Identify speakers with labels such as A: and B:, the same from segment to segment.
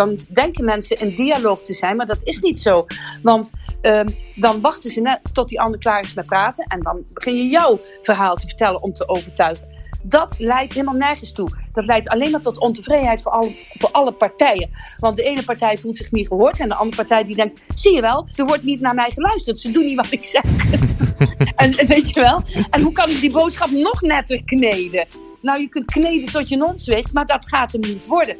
A: dan denken mensen in dialoog te zijn, maar dat is niet zo. Want ehm, dan wachten ze net tot die ander klaar is met praten en dan begin je jouw verhaal te vertellen om te overtuigen. Dat leidt helemaal nergens toe. Dat leidt alleen maar tot ontevredenheid voor alle, voor alle partijen. Want de ene partij voelt zich niet gehoord en de andere partij die denkt, zie je wel, er wordt niet naar mij geluisterd. Ze doen niet wat ik zeg. en weet je wel? En hoe kan ik die boodschap nog netter kneden? Nou, je kunt kneden tot je non maar dat gaat hem niet worden.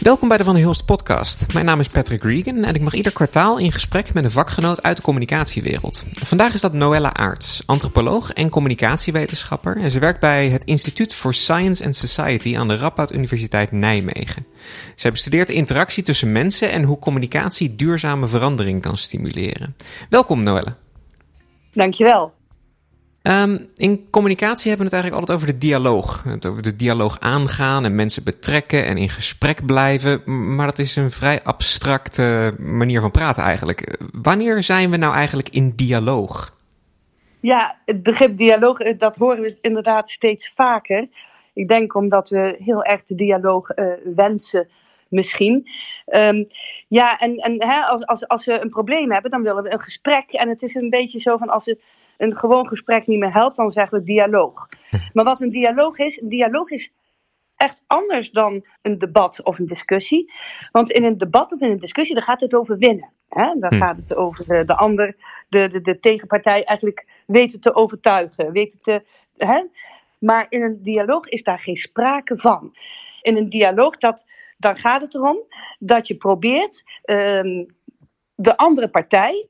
B: Welkom bij de Van de Hilst podcast. Mijn naam is Patrick Regan en ik mag ieder kwartaal in gesprek met een vakgenoot uit de communicatiewereld. Vandaag is dat Noella Aarts, antropoloog en communicatiewetenschapper. En ze werkt bij het Instituut for Science and Society aan de Radboud Universiteit Nijmegen. Zij bestudeert de interactie tussen mensen en hoe communicatie duurzame verandering kan stimuleren. Welkom Noella.
A: Dankjewel.
B: Um, in communicatie hebben we het eigenlijk altijd over de dialoog. Het over de dialoog aangaan en mensen betrekken en in gesprek blijven. Maar dat is een vrij abstracte manier van praten eigenlijk. Wanneer zijn we nou eigenlijk in dialoog?
A: Ja, het begrip dialoog, eh, dat horen we inderdaad steeds vaker. Ik denk omdat we heel erg de dialoog uh, wensen misschien. Um, ja, en, en hè, als, als, als we een probleem hebben, dan willen we een gesprek. En het is een beetje zo van als we een gewoon gesprek niet meer helpt, dan zeggen we dialoog. Maar wat een dialoog is, een dialoog is echt anders dan een debat of een discussie. Want in een debat of in een discussie, dan gaat het over winnen. Hè? Dan hm. gaat het over de, de ander, de, de, de tegenpartij eigenlijk weten te overtuigen. Weten te, hè? Maar in een dialoog is daar geen sprake van. In een dialoog, dat, dan gaat het erom dat je probeert um, de andere partij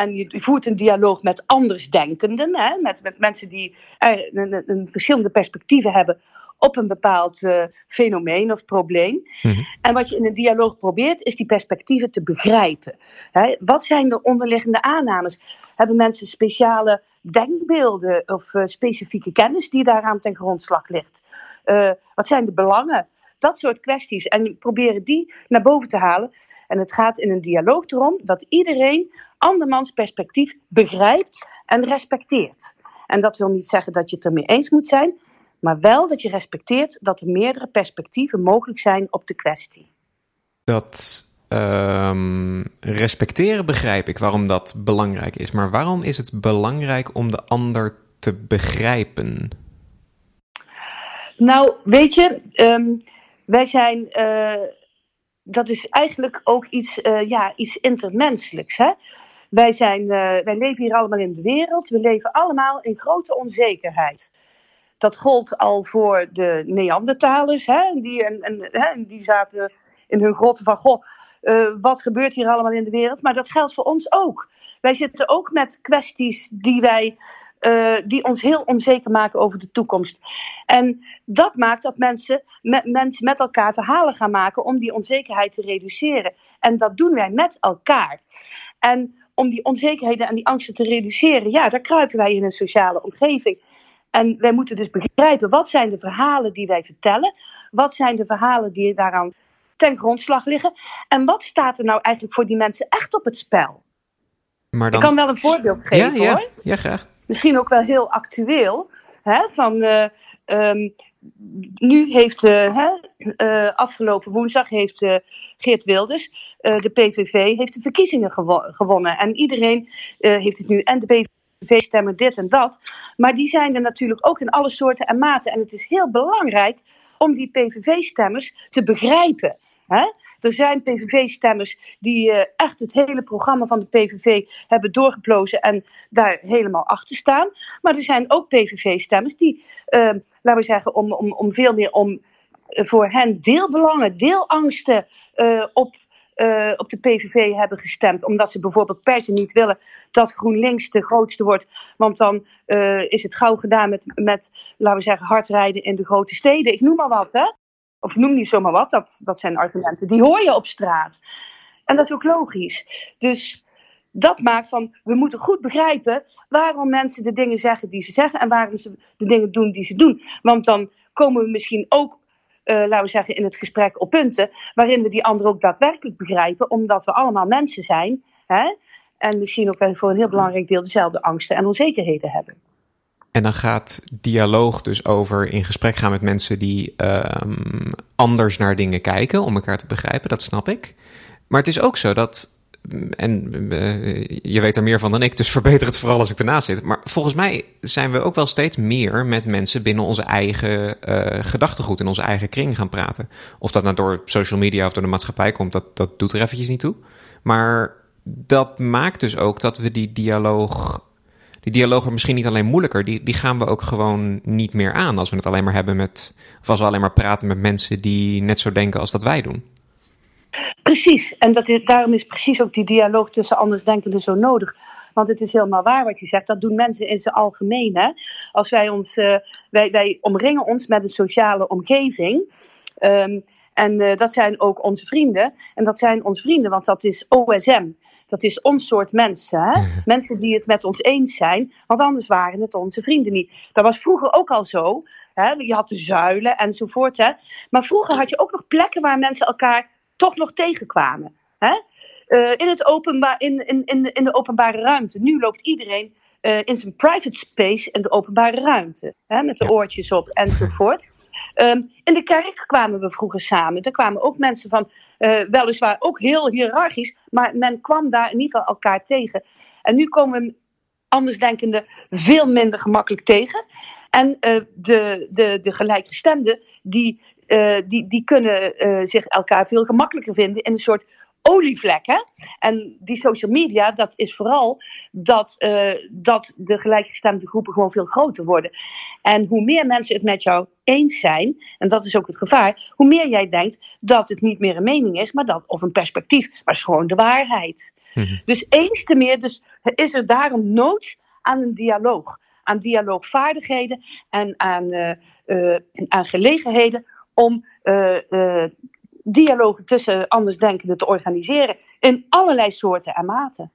A: en je voert een dialoog met andersdenkenden, hè, met, met mensen die een, een, een verschillende perspectieven hebben op een bepaald uh, fenomeen of probleem. Mhm. En wat je in een dialoog probeert, is die perspectieven te begrijpen. Hè, wat zijn de onderliggende aannames? Hebben mensen speciale denkbeelden of uh, specifieke kennis die daaraan ten grondslag ligt? Uh, wat zijn de belangen? Dat soort kwesties. En proberen die naar boven te halen. En het gaat in een dialoog erom dat iedereen andermans perspectief begrijpt en respecteert. En dat wil niet zeggen dat je het ermee eens moet zijn, maar wel dat je respecteert dat er meerdere perspectieven mogelijk zijn op de kwestie.
B: Dat um, respecteren begrijp ik waarom dat belangrijk is, maar waarom is het belangrijk om de ander te begrijpen?
A: Nou, weet je, um, wij zijn. Uh, dat is eigenlijk ook iets, uh, ja, iets intermenselijks. Hè? Wij, zijn, uh, wij leven hier allemaal in de wereld. We leven allemaal in grote onzekerheid. Dat gold al voor de Neandertalers. Hè? Die, en, en, hè? die zaten in hun grotten van: Goh, uh, wat gebeurt hier allemaal in de wereld? Maar dat geldt voor ons ook. Wij zitten ook met kwesties die wij uh, die ons heel onzeker maken over de toekomst. En dat maakt dat mensen met, mensen met elkaar verhalen gaan maken om die onzekerheid te reduceren. En dat doen wij met elkaar. En om die onzekerheden en die angsten te reduceren, ja, daar kruipen wij in een sociale omgeving. En wij moeten dus begrijpen, wat zijn de verhalen die wij vertellen? Wat zijn de verhalen die daaraan ten grondslag liggen? En wat staat er nou eigenlijk voor die mensen echt op het spel? Maar dan... Ik kan wel een voorbeeld geven
B: ja, ja.
A: hoor.
B: Ja, graag.
A: Misschien ook wel heel actueel. Hè, van, uh, um, nu heeft, uh, uh, afgelopen woensdag heeft Geert Wilders de PVV heeft de verkiezingen gewo gewonnen. En iedereen heeft het nu. En de PVV stemmen dit en dat. Maar die zijn er natuurlijk ook in alle soorten en maten. En het is heel belangrijk om die PVV-stemmers te begrijpen. Hè? Er zijn PVV-stemmers die uh, echt het hele programma van de PVV hebben doorgeplozen en daar helemaal achter staan. Maar er zijn ook PVV-stemmers die, uh, laten we zeggen, om, om, om veel meer om voor hen deelbelangen, deelangsten op op de PVV hebben gestemd. Omdat ze bijvoorbeeld per se niet willen dat GroenLinks de grootste wordt. Want dan is het gauw gedaan met, met, laten we zeggen, hardrijden in de grote steden. Ik noem maar wat, hè. Of noem niet zomaar wat, dat, dat zijn argumenten. Die hoor je op straat. En dat is ook logisch. Dus dat maakt van, we moeten goed begrijpen waarom mensen de dingen zeggen die ze zeggen en waarom ze de dingen doen die ze doen. Want dan komen we misschien ook uh, laten we zeggen, in het gesprek op punten waarin we die ander ook daadwerkelijk begrijpen, omdat we allemaal mensen zijn hè, en misschien ook voor een heel belangrijk deel dezelfde angsten en onzekerheden hebben.
B: En dan gaat dialoog dus over in gesprek gaan met mensen die um, anders naar dingen kijken om elkaar te begrijpen. Dat snap ik. Maar het is ook zo dat. En uh, je weet er meer van dan ik, dus verbeter het vooral als ik ernaast zit. Maar volgens mij zijn we ook wel steeds meer met mensen binnen onze eigen uh, gedachtegoed en onze eigen kring gaan praten. Of dat nou door social media of door de maatschappij komt, dat, dat doet er eventjes niet toe. Maar dat maakt dus ook dat we die dialoog die dialogen misschien niet alleen moeilijker, die, die gaan we ook gewoon niet meer aan als we het alleen maar hebben met, of als we alleen maar praten met mensen die net zo denken als dat wij doen.
A: Precies, en dat is, daarom is precies ook die dialoog tussen andersdenkenden zo nodig. Want het is helemaal waar wat je zegt. Dat doen mensen in zijn algemeen. Hè? Als wij ons, uh, wij, wij omringen ons met een sociale omgeving. Um, en uh, dat zijn ook onze vrienden. En dat zijn onze vrienden, want dat is OSM. Dat is ons soort mensen. Hè? Mensen die het met ons eens zijn, want anders waren het onze vrienden niet. Dat was vroeger ook al zo. Hè? Je had de zuilen enzovoort. Hè? Maar vroeger had je ook nog plekken waar mensen elkaar toch nog tegenkwamen. Hè? Uh, in, het openbaar, in, in, in, in de openbare ruimte. Nu loopt iedereen uh, in zijn private space in de openbare ruimte. Hè? Met de oortjes op enzovoort. Um, in de kerk kwamen we vroeger samen. Daar kwamen ook mensen van, uh, weliswaar ook heel hiërarchisch, maar men kwam daar in ieder geval elkaar tegen. En nu komen we andersdenkenden veel minder gemakkelijk tegen. En uh, de, de, de gelijkgestemden, die, uh, die, die kunnen zich elkaar veel gemakkelijker vinden in een soort olievlekken. En die social media, dat is vooral dat, uh, dat de gelijkgestemde groepen gewoon veel groter worden. En hoe meer mensen het met jou eens zijn, en dat is ook het gevaar, hoe meer jij denkt dat het niet meer een mening is, maar dat, of een perspectief, maar is gewoon de waarheid. Mhm. Dus eens te meer, dus is er daarom nood aan een dialoog. Aan dialoogvaardigheden en aan, uh, uh, aan gelegenheden om dialogen tussen andersdenkenden te organiseren. In allerlei soorten en maten.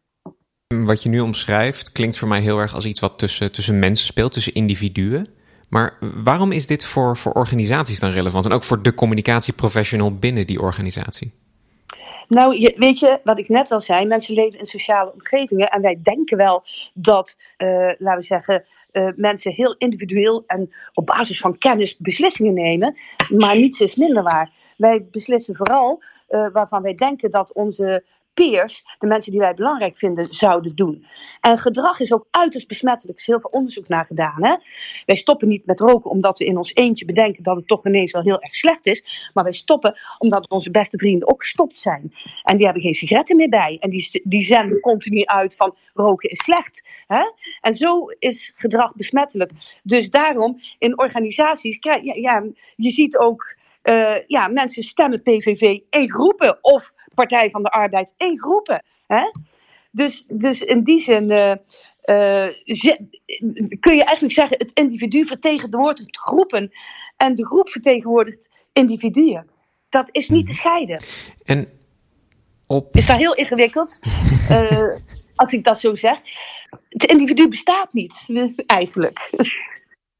B: Wat je nu omschrijft klinkt voor mij heel erg als iets wat tussen, tussen mensen speelt, tussen individuen. Maar waarom is dit voor, voor organisaties dan relevant? En ook voor de communicatieprofessional binnen die organisatie?
A: Nou, je, weet je, wat ik net al zei, mensen leven in sociale omgevingen. En wij denken wel dat, uh, laten we zeggen, uh, mensen heel individueel en op basis van kennis beslissingen nemen. Maar niets is minder waar. Wij beslissen vooral uh, waarvan wij denken dat onze peers, de mensen die wij belangrijk vinden, zouden doen. En gedrag is ook uiterst besmettelijk. Er is heel veel onderzoek naar gedaan. Hè? Wij stoppen niet met roken omdat we in ons eentje bedenken dat het toch ineens wel heel erg slecht is. Maar wij stoppen omdat onze beste vrienden ook gestopt zijn. En die hebben geen sigaretten meer bij. En die, die zenden continu uit van roken is slecht. Hè? En zo is gedrag besmettelijk. Dus daarom in organisaties, ja, ja je ziet ook. Uh, ja, mensen stemmen PVV in groepen of Partij van de Arbeid in groepen. Hè? Dus, dus in die zin uh, uh, kun je eigenlijk zeggen: het individu vertegenwoordigt groepen en de groep vertegenwoordigt individuen. Dat is niet te mhm. scheiden.
B: En op...
A: Is dat heel ingewikkeld? uh, als ik dat zo zeg. Het individu bestaat niet, eigenlijk.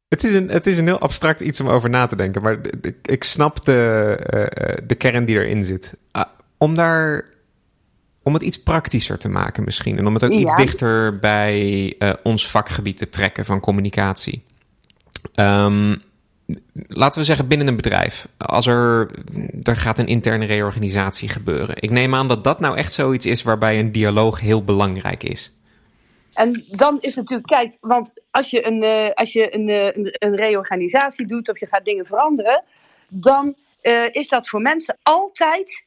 B: Het is, een, het is een heel abstract iets om over na te denken, maar ik snap de, de kern die erin zit. Om daar om het iets praktischer te maken misschien. En om het ook iets dichter bij uh, ons vakgebied te trekken van communicatie. Um, laten we zeggen binnen een bedrijf. Als er, er gaat een interne reorganisatie gebeuren. Ik neem aan dat dat nou echt zoiets is waarbij een dialoog heel belangrijk is.
A: En dan is natuurlijk, kijk, want als je een, uh, als je een, uh, een, een, reorganisatie doet of je gaat dingen veranderen, dan is dat voor mensen altijd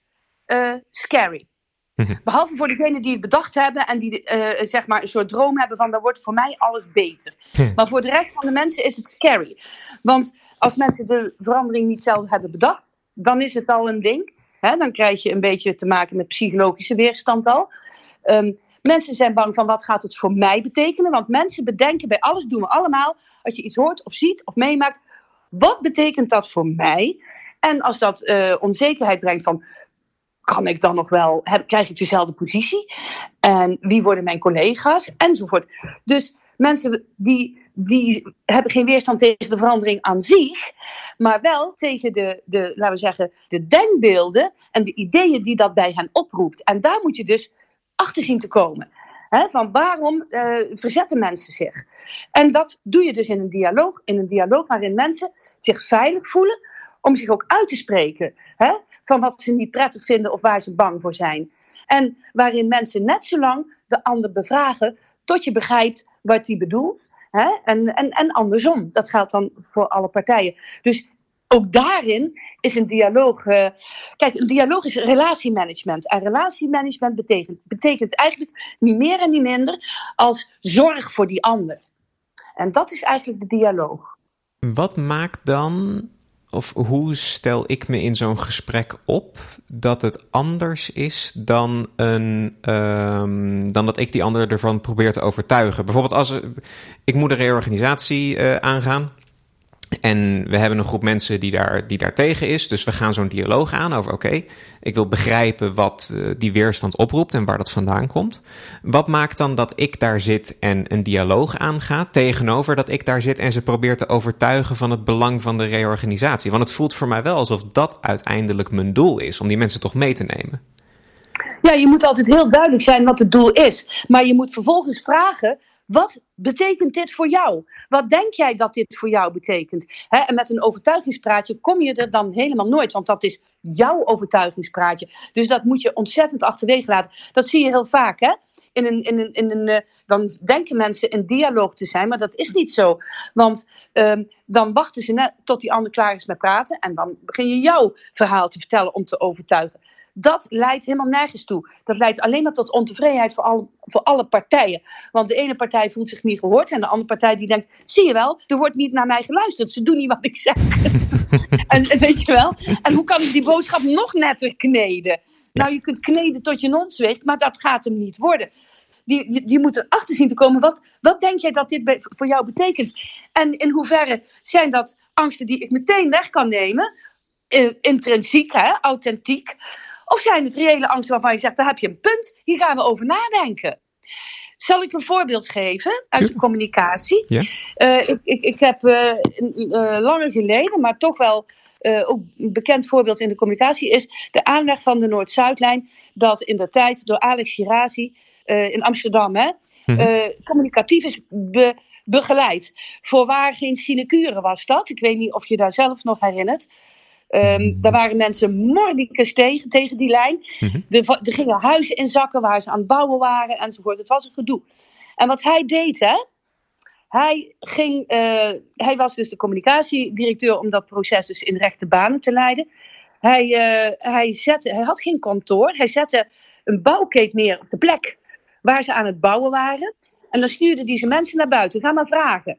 A: uh, scary. Mhm. Behalve voor degenen die het bedacht hebben en die uh, zeg maar een soort droom hebben van dan wordt voor mij alles beter. Maar voor de rest van de mensen is het scary. Want als mensen de verandering niet zelf hebben bedacht, dan is het al een ding. Hè? Dan krijg je een beetje te maken met psychologische weerstand al. Um, mensen zijn bang van wat gaat het voor mij betekenen. Want mensen bedenken bij alles, doen we allemaal. Als je iets hoort of ziet of meemaakt, wat betekent dat voor mij? En als dat uh, onzekerheid brengt van kan ik dan nog wel, krijg ik dezelfde positie? En wie worden mijn collega's? Enzovoort. Dus mensen die, die hebben geen weerstand tegen de verandering aan zich, maar wel tegen de, de, laten we zeggen, de denkbeelden en de ideeën die dat bij hen oproept. En daar moet je dus achter zien te komen. Van waarom uh, verzetten mensen zich? En dat doe je dus in een dialoog, in een dialoog waarin mensen zich veilig voelen om zich ook uit te spreken. Van wat ze niet prettig vinden of waar ze bang voor zijn. En waarin mensen net zo lang de ander bevragen tot je begrijpt wat die bedoelt. Hè? En, en, en andersom. Dat geldt dan voor alle partijen. Dus ook daarin is een dialoog. Uh, kijk, een dialoog is relatiemanagement. En relatiemanagement betekent, betekent eigenlijk niet meer en niet minder als zorg voor die ander. En dat is eigenlijk de dialoog.
B: Wat maakt dan of hoe stel ik me in zo'n gesprek op dat het anders is dan, een, um, dan dat ik die ander ervan probeer te overtuigen? Bijvoorbeeld als ik moet een reorganisatie uh, aangaan. En we hebben een groep mensen die daar, die daar tegen is. Dus we gaan zo'n dialoog aan over: oké, ik wil begrijpen wat uh, die weerstand oproept en waar dat vandaan komt. Wat maakt dan dat ik daar zit en een dialoog aanga, tegenover dat ik daar zit en ze probeer te overtuigen van het belang van de reorganisatie? Want het voelt voor mij wel alsof dat uiteindelijk mijn doel is, om die mensen toch mee te nemen.
A: Ja, je moet altijd heel duidelijk zijn wat het doel is. Maar je moet vervolgens vragen wat betekent dit voor jou? Wat denk jij dat dit voor jou betekent? en met een overtuigingspraatje kom je er dan helemaal nooit, want dat is jouw overtuigingspraatje. Dus dat moet je ontzettend achterwege laten. Dat zie je heel vaak, hè? In een, in een, in een, uh, dan denken mensen in dialoog te zijn, maar dat is niet zo. Want um, dan wachten ze net tot die ander klaar is met praten en dan begin je jouw verhaal te vertellen om te overtuigen dat leidt helemaal nergens toe. Dat leidt alleen maar tot ontevredenheid voor alle, voor alle partijen. Want de ene partij voelt zich niet gehoord en de andere partij die denkt, zie je wel, er wordt niet naar mij geluisterd. Ze doen niet wat ik zeg. en weet je wel? En hoe kan ik die boodschap nog netter kneden? Nou, je kunt kneden tot je non zweegt, maar dat gaat hem niet worden. Die, die, die moeten erachter zien te komen. Wat, wat denk jij dat dit voor jou betekent? En in hoeverre zijn dat angsten die ik meteen weg kan nemen? Intrinsiek, hè, authentiek. Of zijn het reële angsten waarvan je zegt, daar heb je een punt, hier gaan we over nadenken. Zal ik een voorbeeld geven uit de communicatie? Ja. Uh, ik, ik, ik heb uh, uh, langer geleden, maar toch wel ook een bekend voorbeeld in de communicatie, is de aanleg van de Noord-Zuidlijn. Dat in de tijd door Alex Girazi in Amsterdam hè, mm communicatief is be, begeleid. Voorwaar geen sinecure was dat. Ik weet niet of je daar zelf nog herinnert. Um, daar waren mensen mordicus tegen, tegen die lijn. Mm er, er, gingen huizen in zakken waar ze aan het bouwen waren enzovoort. Het was een gedoe. En wat hij deed, hè, hij, ging, uh, hij was dus de communicatiedirecteur om dat proces dus in rechte banen te leiden. Hij, uh, hij, zette, hij had geen kantoor. Hij zette een bouwkeet neer op de plek waar ze aan het bouwen waren. En dan stuurde hij zijn mensen naar buiten. Ga maar vragen.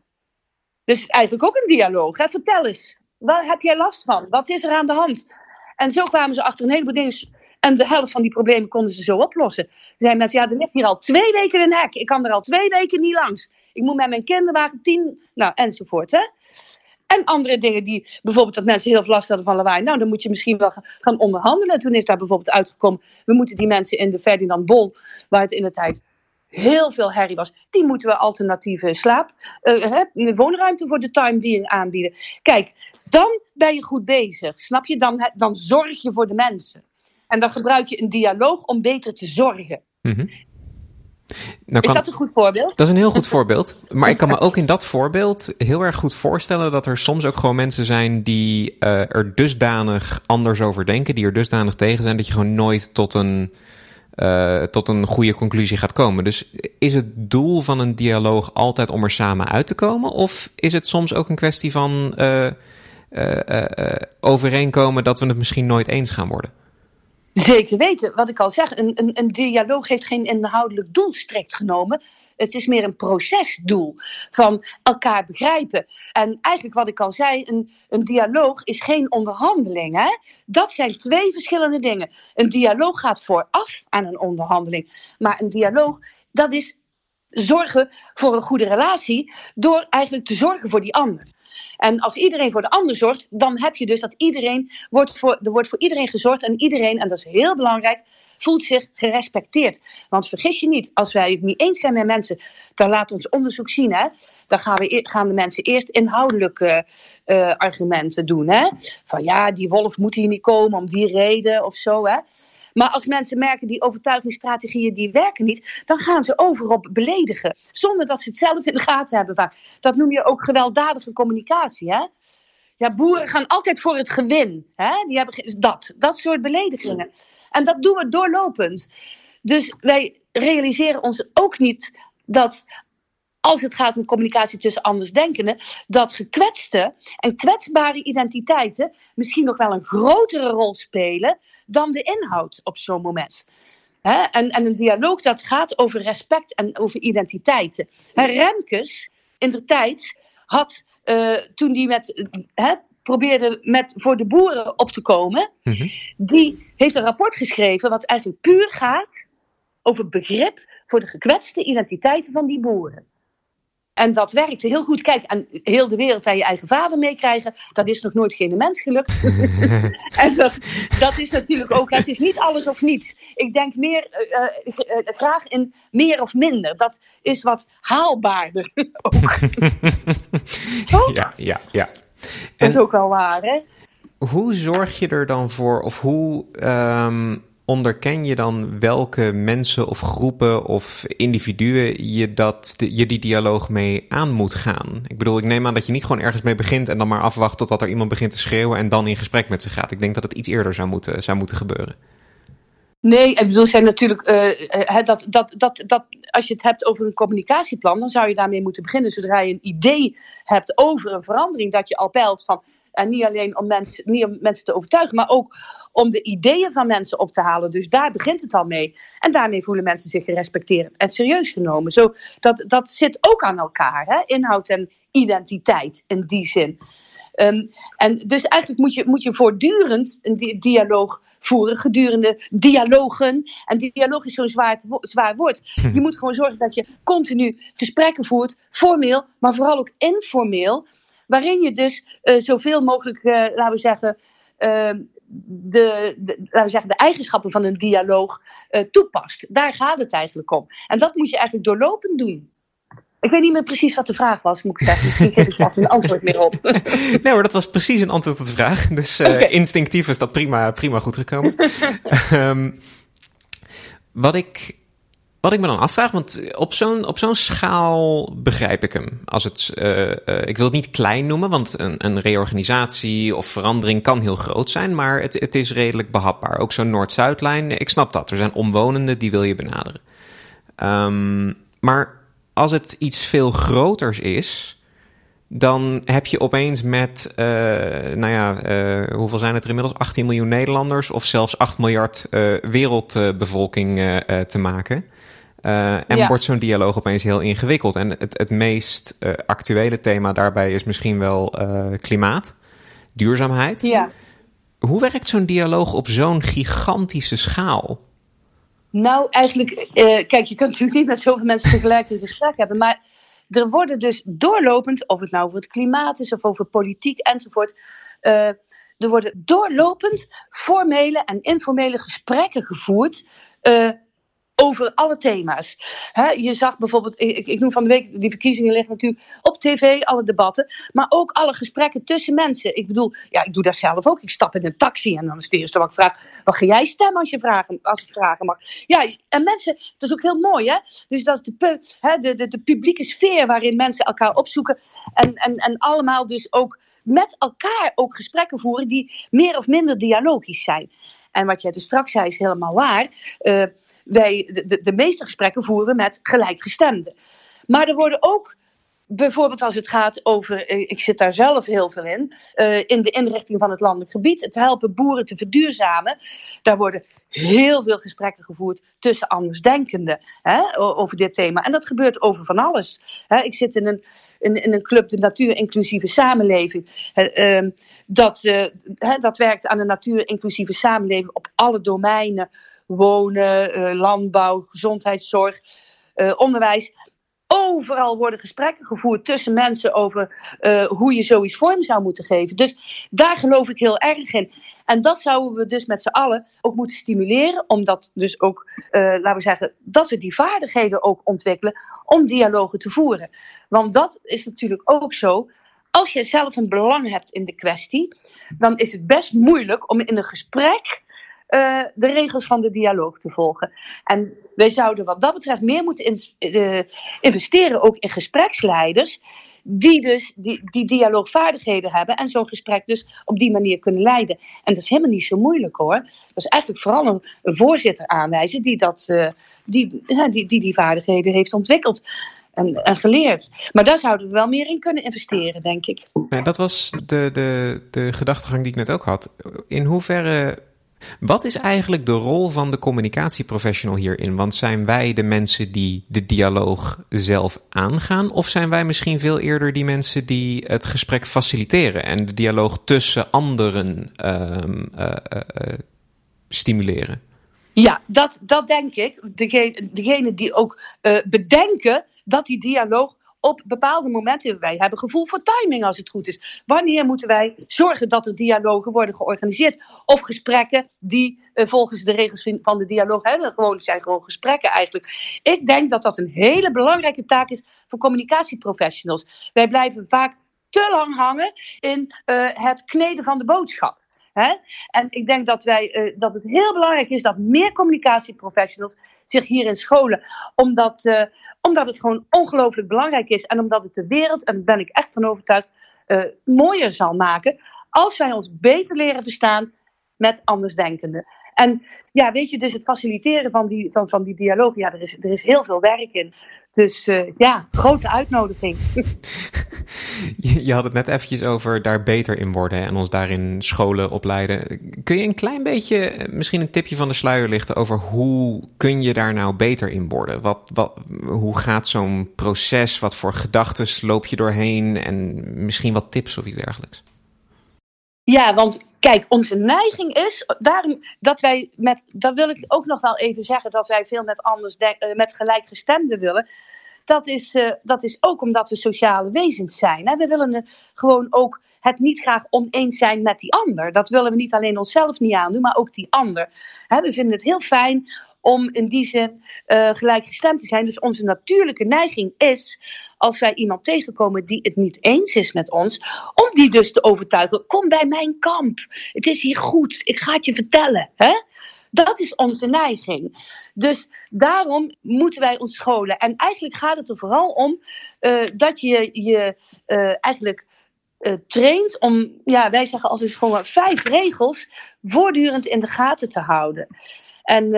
A: Dus eigenlijk ook een dialoog. Hè? Vertel eens. Waar heb jij last van? Wat is er aan de hand? En zo kwamen ze achter een heleboel dingen. En de helft van die problemen konden ze zo oplossen. Er zijn mensen, ja, er ligt hier al twee weken een hek. Ik kan er al twee weken niet langs. Ik moet met mijn kinderwagen tien, nou, enzovoort. Hè? En andere dingen die, bijvoorbeeld dat mensen heel veel last hadden van lawaai. Nou, dan moet je misschien wel gaan onderhandelen. Toen is daar bijvoorbeeld uitgekomen, we moeten die mensen in de Ferdinand Bol, waar het in de tijd heel veel herrie was, die moeten we alternatieve slaap, uh, woonruimte voor de time being aanbieden. Kijk, dan ben je goed bezig. Snap je? Dan, dan zorg je voor de mensen. En dan gebruik je een dialoog om beter te zorgen. Mhm. Nou is dat een goed voorbeeld?
B: Dat is een heel goed voorbeeld. Maar ik kan me ook in dat voorbeeld heel erg goed voorstellen dat er soms ook gewoon mensen zijn die uh, er dusdanig anders over denken, die er dusdanig tegen zijn, dat je gewoon nooit tot een, uh, tot een goede conclusie gaat komen. Dus is het doel van een dialoog altijd om er samen uit te komen? Of is het soms ook een kwestie van. Uh, overeenkomen dat we het misschien nooit eens gaan worden.
A: Zeker weten. Wat ik al zeg, een, een, een dialoog heeft geen inhoudelijk doel strikt genomen. Het is meer een procesdoel van elkaar begrijpen. En eigenlijk wat ik al zei, een, een dialoog is geen onderhandeling. Dat zijn twee verschillende dingen. Een dialoog gaat vooraf aan een onderhandeling. Maar een dialoog, dat is zorgen voor een goede relatie door eigenlijk te zorgen voor die ander. En als iedereen voor de ander zorgt, dan heb je dus dat iedereen wordt voor, er wordt voor iedereen gezorgd en iedereen, en dat is heel belangrijk, voelt zich gerespecteerd. Want vergis je niet, als wij het niet eens zijn met mensen, dan laat ons onderzoek zien, hè, dan gaan, we, gaan de mensen eerst inhoudelijke uh, argumenten doen. Hè? Van ja, die wolf moet hier niet komen om die reden of zo. Hè? Maar als mensen merken die overtuigingsstrategieën die werken niet, dan gaan ze over op beledigen. Zonder dat ze het zelf in de gaten hebben vaak. Dat noem je ook gewelddadige communicatie. Hè? Ja, boeren gaan altijd voor het gewin. Hè? Die hebben dat, dat soort beledigingen. En dat doen we doorlopend. Dus wij realiseren ons ook niet dat als het gaat om communicatie tussen andersdenkenden, dat gekwetste en kwetsbare identiteiten misschien nog wel een grotere rol spelen dan de inhoud op zo'n moment. en, en, een dialoog dat gaat over respect en over identiteiten. He, Remkes, in de tijd, had uh, toen die met, probeerde met, voor de boeren op te komen, mhm. die heeft een rapport geschreven wat eigenlijk puur gaat over begrip voor de gekwetste identiteiten van die boeren. En dat werkte heel goed. Kijk, en heel de wereld aan je eigen vader meekrijgen, dat is nog nooit geen mens gelukt. en dat, dat is natuurlijk ook, het is niet alles of niets. Ik denk meer, uh, uh, graag in meer of minder. Dat is wat haalbaarder ook.
B: ja, ja, ja.
A: Dat is ook wel waar, hè?
B: Hoe zorg je er dan voor, of hoe um, onderken je dan welke mensen of groepen of individuen je, dat, je die dialoog mee aan moet gaan? Ik bedoel, ik neem aan dat je niet gewoon ergens mee begint en dan maar afwacht totdat er iemand begint te schreeuwen en dan in gesprek met ze gaat. Ik denk dat het iets eerder zou moeten, zou moeten gebeuren.
A: Nee, ik bedoel, zijn natuurlijk, uh, dat, dat, dat, dat, als je het hebt over een communicatieplan, dan zou je daarmee moeten beginnen. Zodra je een idee hebt over een verandering, dat je al peilt van, en niet alleen om mensen, niet om mensen te overtuigen, maar ook om de ideeën van mensen op te halen. Dus daar begint het al mee. En daarmee voelen mensen zich gerespecteerd en serieus genomen. Zo, dat, dat zit ook aan elkaar, hè? inhoud en identiteit in die zin. Ehm, en dus eigenlijk moet je, moet je voortdurend een dialoog voeren gedurende dialogen. En dialoog is zo'n zwaar, zwaar woord. Hm. Je moet gewoon zorgen dat je continu gesprekken voert, formeel, maar vooral ook informeel. Waarin je dus uh, zoveel mogelijk, uh, laten we zeggen, uh, de, de, laten we zeggen, de eigenschappen van een dialoog uh, toepast. Daar gaat het eigenlijk om. En dat moet je eigenlijk doorlopend doen. Ik weet niet meer precies wat de vraag was, moet ik zeggen. Misschien geef ik daar een antwoord meer op.
B: nee hoor, dat was precies een antwoord op de vraag. Dus uh, instinctief is dat prima, prima goed gekomen. um, wat ik wat ik me dan afvraag, want op zo'n, op zo'n schaal begrijp ik hem. Als het, uh, uh, ik wil het niet klein noemen, want een, een, reorganisatie of verandering kan heel groot zijn, maar het, het is redelijk behapbaar. Ook zo'n Noord-Zuidlijn, ik snap dat. Er zijn omwonenden die wil je benaderen. Um, maar als het iets veel groters is, dan heb je opeens met, uh, nou ja, hoeveel zijn het er inmiddels? 18 miljoen Nederlanders of zelfs 8 miljard wereldbevolking te maken. En wordt zo'n dialoog opeens heel ingewikkeld. En het, het meest actuele thema daarbij is misschien wel klimaat, duurzaamheid.
A: Ja.
B: Hoe werkt zo'n dialoog op zo'n gigantische schaal?
A: Nou, eigenlijk, kijk, je kunt natuurlijk niet met zoveel mensen tegelijk een gesprek hebben, maar er worden dus doorlopend, of het nou over het klimaat is of over politiek enzovoort, er worden doorlopend formele en informele gesprekken gevoerd. Over alle thema's. je zag bijvoorbeeld, ik, ik noem van de week, die verkiezingen liggen natuurlijk op tv, alle debatten, maar ook alle gesprekken tussen mensen. Ik bedoel, ja, ik doe dat zelf ook. Ik stap in een taxi en dan is het eerste wat ik vraag, wat ga jij stemmen als je vragen, als ik vragen mag? Ja, en mensen, dat is ook heel mooi, hè? Dus dat is de, de, de, publieke sfeer waarin mensen elkaar opzoeken en, en, en allemaal dus ook met elkaar ook gesprekken voeren die meer of minder dialogisch zijn. En wat jij dus straks zei is helemaal waar. Uh, wij de, de meeste gesprekken voeren met gelijkgestemden. Maar er worden ook bijvoorbeeld als het gaat over, eh, ik zit daar zelf heel veel in, uh, in de inrichting van het landelijk gebied, het helpen boeren te verduurzamen. Daar worden heel veel gesprekken gevoerd tussen andersdenkenden hè, over dit thema. En dat gebeurt over van alles. Hè. Ik zit in een, in, een club, de Natuur-inclusieve Samenleving. Uh, dat, uh, dat werkt aan een natuur-inclusieve samenleving op alle domeinen wonen, uh, landbouw, gezondheidszorg, uh, onderwijs. Overal worden gesprekken gevoerd tussen mensen over uh, hoe je zoiets vorm zou moeten geven. Dus daar geloof ik heel erg in. En dat zouden we dus met z'n allen ook moeten stimuleren, omdat dus ook, laten we zeggen, dat we die vaardigheden ook ontwikkelen om dialogen te voeren. Want dat is natuurlijk ook zo. Als je zelf een belang hebt in de kwestie, dan is het best moeilijk om in een gesprek uh, de regels van de dialoog te volgen. En wij zouden wat dat betreft meer moeten in, uh, investeren ook in gespreksleiders die dus die, die dialoogvaardigheden hebben en zo'n gesprek dus op die manier kunnen leiden. En dat is helemaal niet zo moeilijk hoor. Dat is eigenlijk vooral een, een voorzitter aanwijzen die, dat, uh, die, die, die die vaardigheden heeft ontwikkeld. En, en, geleerd. Maar daar zouden we wel meer in kunnen investeren, denk ik.
B: Dat was de, de, de gedachtegang die ik net ook had. In hoeverre wat is eigenlijk de rol van de communicatieprofessional hierin? Want zijn wij de mensen die de dialoog zelf aangaan? Of zijn wij misschien veel eerder die mensen die het gesprek faciliteren en de dialoog tussen anderen uh, uh, uh, stimuleren?
A: Ja, dat, dat denk ik. Degene, degene die ook bedenken dat die dialoog op bepaalde momenten. Wij hebben gevoel voor timing als het goed is. Wanneer moeten wij zorgen dat er dialogen worden georganiseerd? Of gesprekken die uh, volgens de regels van de dialoog, hè, gewoon, zijn gewoon gesprekken eigenlijk. Ik denk dat dat een hele belangrijke taak is voor communicatieprofessionals. Wij blijven vaak te lang hangen in uh, het kneden van de boodschap. Hè? En ik denk dat, wij, uh, dat het heel belangrijk is dat meer communicatieprofessionals zich hierin scholen. Omdat, uh, omdat het gewoon ongelooflijk belangrijk is. En omdat het de wereld, en daar ben ik echt van overtuigd, uh, mooier zal maken. Als wij ons beter leren verstaan met andersdenkenden. En ja, weet je, dus het faciliteren van die, van, van die dialoog, ja, er is, er is heel veel werk in. Dus uh, ja, grote uitnodiging.
B: je, had het net eventjes over daar beter in worden en ons daarin scholen, opleiden. Kun je een klein beetje, misschien een tipje van de sluier lichten over hoe kun je daar nou beter in worden? Wat, wat, hoe gaat zo'n proces? Wat voor gedachten loop je doorheen? En misschien wat tips of iets dergelijks?
A: Ja, want kijk, onze neiging is, daarom dat wij met, dat wil ik ook nog wel even zeggen, dat wij veel met anders, uh, met gelijkgestemden willen. Dat is, uh, dat is ook omdat we sociale wezens zijn. Hè? We willen gewoon ook het niet graag oneens zijn met die ander. Dat willen we niet alleen onszelf niet aandoen, maar ook die ander. Hè? We vinden het heel fijn om in die zin uh, gelijkgestemd te zijn. Dus onze natuurlijke neiging is, als wij iemand tegenkomen die het niet eens is met ons, om die dus te overtuigen: kom bij mijn kamp. Het is hier goed. Ik ga het je vertellen. Hè? Dat is onze neiging. Dus daarom moeten wij ons scholen. En eigenlijk gaat het er vooral om uh, dat je je uh, eigenlijk uh, traint om, ja, wij zeggen altijd gewoon vijf regels voortdurend in de gaten te houden. En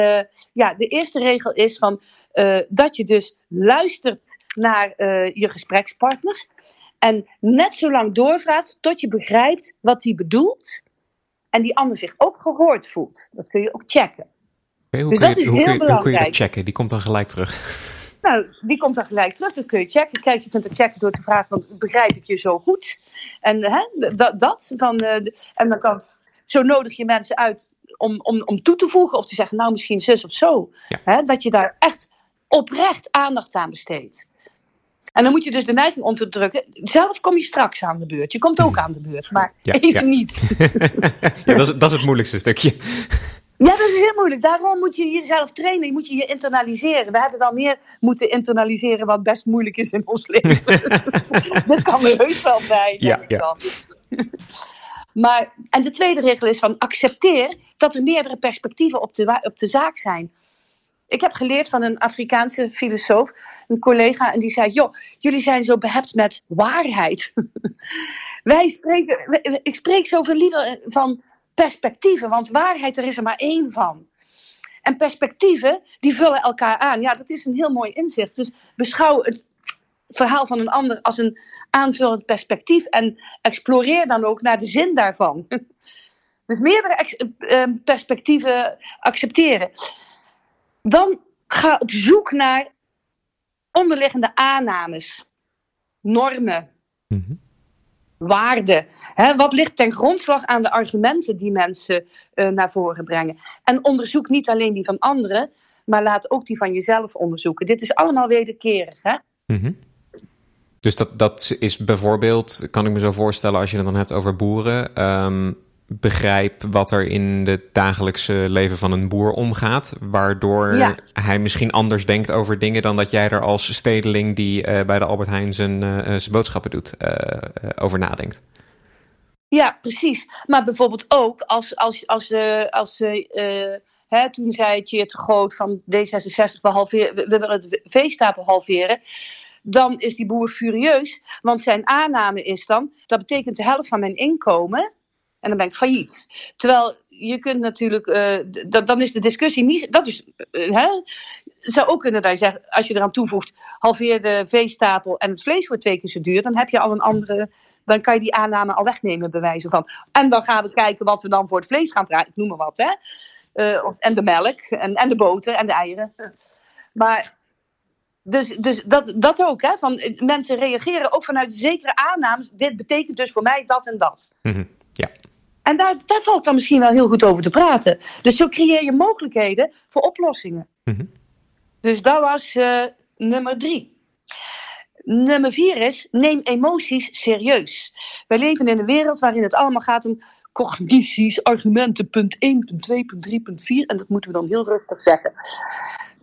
A: ja, de eerste regel is van, dat je dus luistert naar uh, je gesprekspartners. En net zo lang doorvraagt tot je begrijpt wat die bedoelt. En die ander zich ook gehoord voelt. Dat kun je ook checken.
B: Okay, hoe, dus kun je, dat is hoe, heel kun je, hoe kun je dat checken? Die komt dan gelijk terug.
A: Nou, die komt dan gelijk terug. Dat kun je checken. Kijk, je kunt het checken door te vragen: van, begrijp ik je zo goed? En hè, dat, dat van, en dan kan, zo nodig je mensen uit om, om, om toe te voegen of te zeggen, nou misschien zus of zo. Ja. Hè, dat je daar echt oprecht aandacht aan besteedt. En dan moet je dus de neiging om te drukken. Zelf kom je straks aan de beurt. Je komt ook aan de beurt, maar ja, even ja. niet.
B: ja, dat, is, dat is het moeilijkste stukje.
A: Ja, dat is heel moeilijk. Daarom moet je jezelf trainen. Je moet je je internaliseren. We hebben dan meer moeten internaliseren wat best moeilijk is in ons leven. dat kan er heus wel bij.
B: Ja, ja.
A: Maar, en de tweede regel is van accepteer dat er meerdere perspectieven op de, op de zaak zijn. Ik heb geleerd van een Afrikaanse filosoof, een collega, en die zei: Joh, jullie zijn zo behept met waarheid. Wij spreken, ik spreek zoveel liever van perspectieven, want waarheid, er is er maar één van. En perspectieven, die vullen elkaar aan. Ja, dat is een heel mooi inzicht. Dus beschouw het verhaal van een ander als een aanvullend perspectief en exploreer dan ook naar de zin daarvan. Dus meerdere uh, perspectieven accepteren. Dan ga op zoek naar onderliggende aannames, normen, mm -hmm. waarden. Hè, wat ligt ten grondslag aan de argumenten die mensen uh, naar voren brengen? En onderzoek niet alleen die van anderen, maar laat ook die van jezelf onderzoeken. Dit is allemaal wederkerig. Hè?
B: Mm -hmm. Dus dat, dat is bijvoorbeeld, kan ik me zo voorstellen, als je het dan hebt over boeren. Um, begrijp wat er in het dagelijkse leven van een boer omgaat. Waardoor ja. hij misschien anders denkt over dingen dan dat jij er als stedeling die uh, bij de Albert Heijn zijn, uh, zijn boodschappen doet, uh, over nadenkt.
A: Ja, precies. Maar bijvoorbeeld ook als, als, als, als uh, hè, toen zei Tjeerd te Groot van D66, we, halveren, we willen de veestapel halveren. Dan is die boer furieus, want zijn aanname is dan, dat betekent de helft van mijn inkomen en dan ben ik failliet. Terwijl je kunt natuurlijk, dat, dan is de discussie niet, dat is, uh, hè, zou ook kunnen dat je zeggen, als je eraan toevoegt, halveer de veestapel en het vlees wordt twee keer zo duur, dan heb je al een andere, dan kan je die aanname al wegnemen, bij wijze van. En dan gaan we kijken wat we dan voor het vlees gaan vragen, ik noem maar wat, hè. Uh, en de melk, en, en de boter, en de eieren. Maar dus, dus dat, dat ook, hè? Van, mensen reageren ook vanuit zekere aannames. Dit betekent dus voor mij dat en dat.
B: Mm. Ja.
A: En daar, daar valt dan misschien wel heel goed over te praten. Dus zo creëer je mogelijkheden voor oplossingen.
B: Mm -hmm.
A: Dus dat was uh, nummer drie. Nummer vier is, neem emoties serieus. Wij leven in een wereld waarin het allemaal gaat om cognities, argumenten, punt 1, punt 2, punt 3, punt 4. En dat moeten we dan heel rustig zeggen.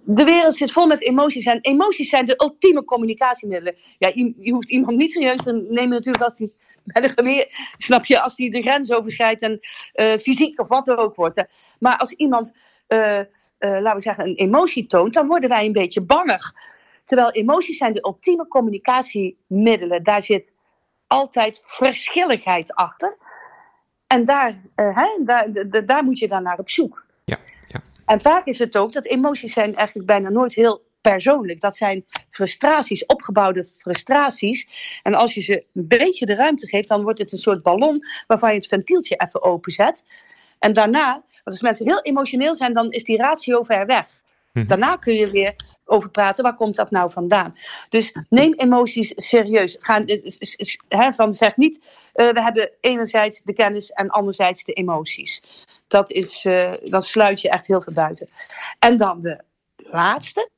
A: De wereld zit vol met emoties. En emoties zijn de ultieme communicatiemiddelen. Ja, je, je hoeft iemand niet serieus te nemen natuurlijk als hij met een geweer, snap je, als die de grens overschrijdt en uh, fysiek of wat er ook wordt. Hè. Maar als iemand, uh, uh, laten we zeggen, een emotie toont, dan worden wij een beetje bangig. Terwijl emoties zijn de ultieme communicatiemiddelen. Daar zit altijd verschilligheid achter. En daar, hè, daar, daar moet je dan naar op zoek.
B: Ja, ja.
A: En vaak is het ook dat emoties zijn eigenlijk bijna nooit heel persoonlijk. Dat zijn frustraties, opgebouwde frustraties. En als je ze een beetje de ruimte geeft, dan wordt het een soort ballon waarvan je het ventieltje even openzet. En daarna, als mensen heel emotioneel zijn, dan is die ratio ver weg.
B: Mhm.
A: Daarna kun je weer over praten, waar komt dat nou vandaan? Dus neem emoties serieus. Ga, he, van, zeg niet, uh, we hebben enerzijds de kennis en anderzijds de emoties. Dat is, uh, dan sluit je echt heel veel buiten. En dan de laatste,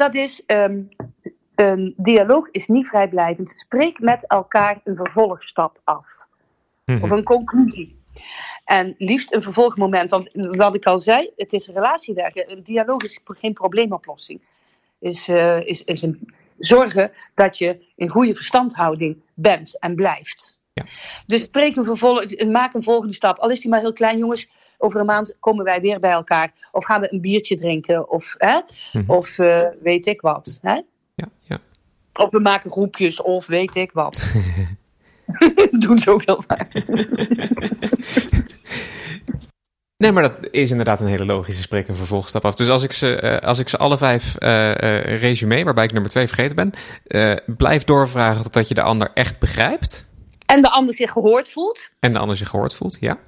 A: dat is um, een dialoog is niet vrijblijvend. Spreek met elkaar een vervolgstap af.
B: Mhm.
A: Of een conclusie. En liefst een vervolgmoment. Want wat ik al zei, het is relatiewerken. Een dialoog is geen probleemoplossing. Is, uh, is, is een zorgen dat je in goede verstandhouding bent en blijft.
B: Ja.
A: Dus spreek een vervolg, maak een volgende stap. Al is die maar heel klein, jongens. Over een maand komen wij weer bij elkaar. Of gaan we een biertje drinken. Of, hè?
B: Mhm.
A: of uh, weet ik wat. Hè?
B: Ja, ja.
A: Of we maken groepjes. Of weet ik wat. doen ze ook heel vaak.
B: Nee, maar dat is inderdaad een hele logische spreek- en vervolgstap af. Dus als ik ze, uh, als ik ze alle vijf uh, uh, resume, waarbij ik nummer twee vergeten ben, blijf doorvragen totdat je de ander echt begrijpt.
A: En de ander zich gehoord voelt.
B: En de ander zich gehoord voelt, ja.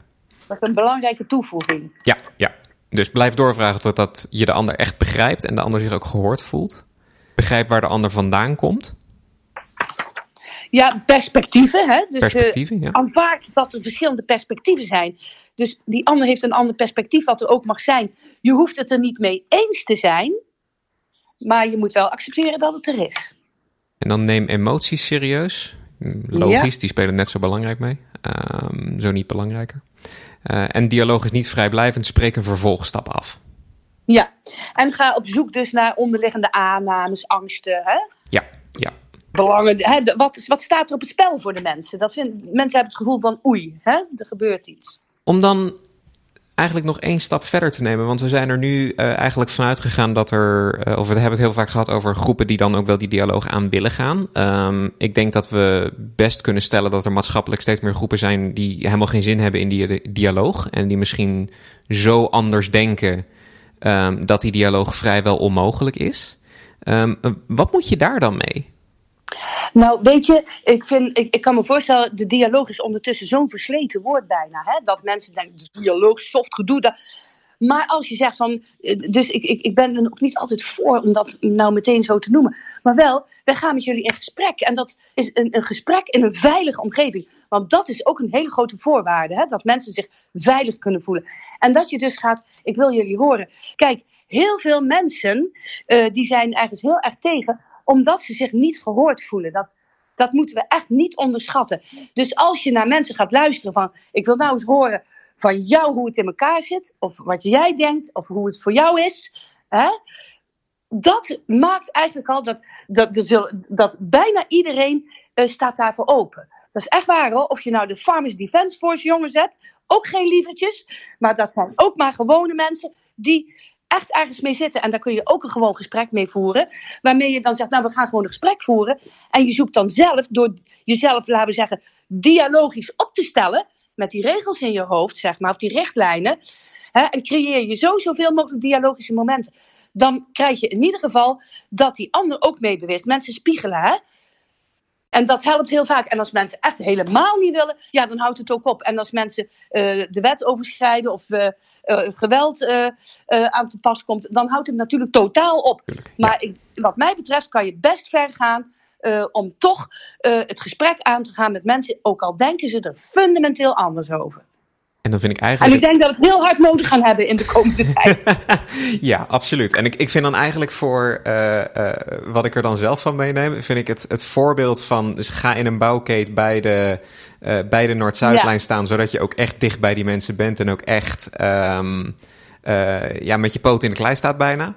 A: Dat is een belangrijke toevoeging.
B: Ja, ja. Dus blijf doorvragen totdat je de ander echt begrijpt en de ander zich ook gehoord voelt. Begrijp waar de ander vandaan komt.
A: Ja, perspectieven. Hè? Dus,
B: perspectieven, ja.
A: Aanvaard dat er verschillende perspectieven zijn. Dus die ander heeft een ander perspectief, wat er ook mag zijn. Je hoeft het er niet mee eens te zijn, maar je moet wel accepteren dat het er is.
B: En dan neem emoties serieus. Logisch, ja. die spelen net zo belangrijk mee. Um, zo niet belangrijker. Uh, en dialoog is niet vrijblijvend, spreek een vervolgstap af.
A: Ja, en ga op zoek dus naar onderliggende aannames, angsten. Hè?
B: Ja, ja.
A: Belangen, hè, wat, wat staat er op het spel voor de mensen? Dat vind, mensen hebben het gevoel van oei, hè, er gebeurt iets.
B: Om dan eigenlijk nog één stap verder te nemen. Want we zijn er nu uh, eigenlijk vanuit gegaan dat er. Uh, of we hebben het heel vaak gehad over groepen die dan ook wel die dialoog aan willen gaan. Um, ik denk dat we best kunnen stellen dat er maatschappelijk steeds meer groepen zijn die helemaal geen zin hebben in die dialoog. En die misschien zo anders denken um, dat die dialoog vrijwel onmogelijk is. Um, wat moet je daar dan mee?
A: Nou, weet je, ik, vind, ik, ik kan me voorstellen, de dialoog is ondertussen zo'n versleten woord bijna. Hè? Dat mensen denken, de dialoog, soft gedoe. Dat... Maar als je zegt van, dus ik, ik, ik ben er ook niet altijd voor om dat nou meteen zo te noemen. Maar wel, wij gaan met jullie in gesprek. En dat is een, een gesprek in een veilige omgeving. Want dat is ook een hele grote voorwaarde. Hè? Dat mensen zich veilig kunnen voelen. En dat je dus gaat, ik wil jullie horen. Kijk, heel veel mensen uh, die zijn ergens heel erg tegen omdat ze zich niet gehoord voelen. Dat, dat moeten we echt niet onderschatten. Dus als je naar mensen gaat luisteren van, ik wil nou eens horen van jou hoe het in elkaar zit, of wat jij denkt, of hoe het voor jou is, hè? dat maakt eigenlijk al dat, dat, dat, bijna iedereen uh, staat daarvoor open. Dat is echt waar hoor. Of je nou de Farmers Defence Force jongens hebt, ook geen lievertjes. Maar dat zijn ook maar gewone mensen die echt ergens mee zitten. En daar kun je ook een gewoon gesprek mee voeren. Waarmee je dan zegt, nou we gaan gewoon een gesprek voeren. En je zoekt dan zelf, door jezelf, laten we zeggen, dialogisch op te stellen. Met die regels in je hoofd, zeg maar, of die richtlijnen. Hè, en creëer je zo zoveel mogelijk dialogische momenten. Dan krijg je in ieder geval dat die ander ook meebeweegt. Mensen spiegelen, hè. En dat helpt heel vaak. En als mensen echt helemaal niet willen, ja, dan houdt het ook op. En als mensen uh, de wet overschrijden of uh, uh, geweld aan te pas komt, dan houdt het natuurlijk totaal op. Maar ik, wat mij betreft kan je best ver gaan om toch het gesprek aan te gaan met mensen, ook al denken ze er fundamenteel anders over.
B: En dan vind ik eigenlijk.
A: En ik denk dat we het heel hard nodig gaan hebben in de komende tijd.
B: ja, absoluut. En ik, ik vind dan eigenlijk voor uh, uh, wat ik er dan zelf van meeneem, vind ik het, het voorbeeld van dus ga in een bouwkeet bij de, uh, bij de Noord-Zuidlijn ja. staan, zodat je ook echt dicht bij die mensen bent en ook echt um, ja, met je poot in de klei staat bijna.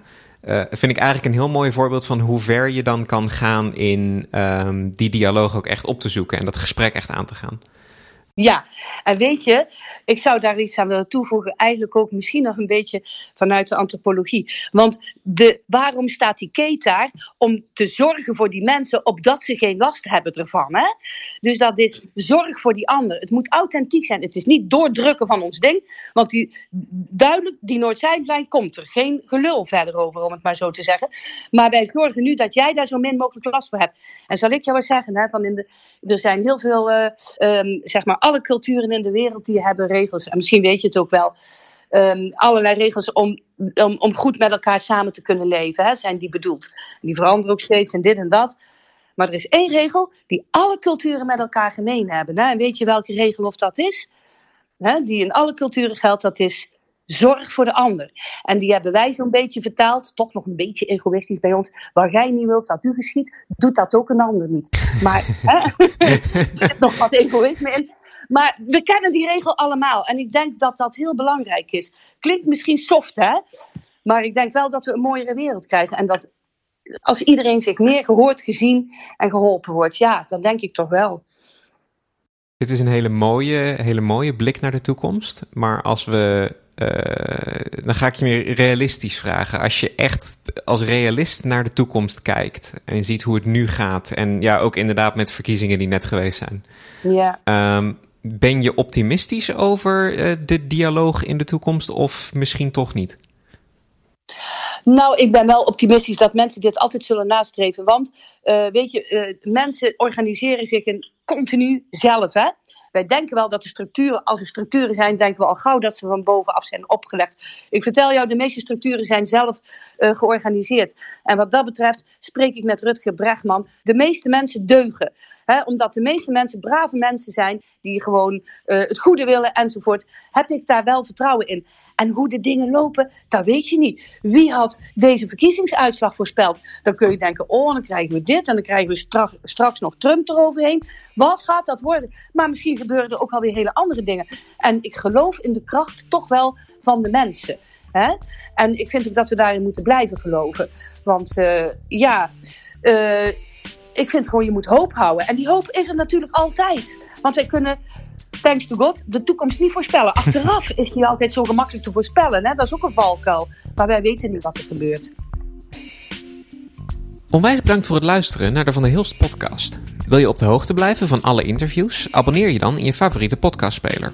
B: vind ik eigenlijk een heel mooi voorbeeld van hoe ver je dan kan gaan in um, die dialoog ook echt op te zoeken en dat gesprek echt aan te gaan.
A: Ja, en weet je, ik zou daar iets aan willen toevoegen, eigenlijk ook misschien nog een beetje vanuit de antropologie. Want de, waarom staat die keet daar? Om te zorgen voor die mensen, opdat ze geen last hebben ervan. Hè? Dus dat is zorg voor die ander. Het moet authentiek zijn. Het is niet doordrukken van ons ding, want die, duidelijk, die Noord-Zuidlijn komt er. Geen gelul verder over, om het maar zo te zeggen. Maar wij zorgen nu dat jij daar zo min mogelijk last voor hebt. En zal ik jou eens zeggen, hè, van in de, er zijn heel veel, uh, zeg maar, alle culturen in de wereld die hebben regels. En misschien weet je het ook wel. Um, allerlei regels om, om, om goed met elkaar samen te kunnen leven, hè, zijn die bedoeld. Die veranderen ook steeds en dit en dat. Maar er is één regel die alle culturen met elkaar gemeen hebben. Hè? En weet je welke regel of dat is? Hè? Die in alle culturen geldt, dat is zorg voor de ander. En die hebben wij zo'n beetje vertaald, toch nog een beetje egoïstisch bij ons. Waar jij niet wilt dat u geschiet, doet dat ook een ander niet. Maar hè, er zit nog wat egoïsme in. Maar we kennen die regel allemaal. En ik denk dat dat heel belangrijk is. Klinkt misschien soft, hè? Maar ik denk wel dat we een mooiere wereld krijgen. En dat als iedereen zich meer gehoord, gezien en geholpen wordt, ja, dan denk ik toch wel.
B: Dit is een hele mooie, hele mooie blik naar de toekomst. Maar als we. Uh, dan ga ik je meer realistisch vragen. Als je echt als realist naar de toekomst kijkt en ziet hoe het nu gaat. En ja, ook inderdaad met verkiezingen die net geweest zijn.
A: Ja.
B: Um, ben je optimistisch over uh, de dialoog in de toekomst of misschien toch niet?
A: Nou, ik ben wel optimistisch dat mensen dit altijd zullen nastreven. Want, uh, weet je, uh, mensen organiseren zich in continu zelf. Hè? Wij denken wel dat de structuren, als er structuren zijn, denken we al gauw dat ze van bovenaf zijn opgelegd. Ik vertel jou, de meeste structuren zijn zelf georganiseerd. En wat dat betreft spreek ik met Rutger Bregman. De meeste mensen deugen. Omdat de meeste mensen brave mensen zijn die gewoon uh, het goede willen enzovoort, heb ik daar wel vertrouwen in. En hoe de dingen lopen, dat weet je niet. Wie had deze verkiezingsuitslag voorspeld? Dan kun je denken, oh, dan krijgen we dit en dan krijgen we straks, nog Trump eroverheen. Wat gaat dat worden? Maar misschien gebeuren er ook alweer hele andere dingen. En ik geloof in de kracht toch wel van de mensen. Hè? En ik vind ook dat we daarin moeten blijven geloven. Want uh, ja, uh, ik vind gewoon, je moet hoop houden. En die hoop is er natuurlijk altijd. Want wij kunnen, thanks to God, de toekomst niet voorspellen. Achteraf is die altijd zo gemakkelijk te voorspellen. Hè? Dat is ook een valkuil. Maar wij weten niet wat er gebeurt.
B: Onwijs bedankt voor het luisteren naar de Van der Hilst podcast. Wil je op de hoogte blijven van alle interviews? Abonneer je dan in je favoriete podcastspeler.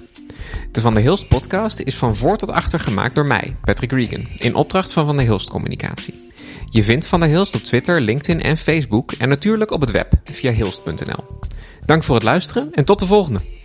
B: De Van der Hilst podcast is van voor tot achter gemaakt door mij, Patrick Regan, in opdracht van Van der Hilst Communicatie. Je vindt Van der Hilst op Twitter, LinkedIn en Facebook en natuurlijk op het web via hilst.nl. Dank voor het luisteren en tot de volgende!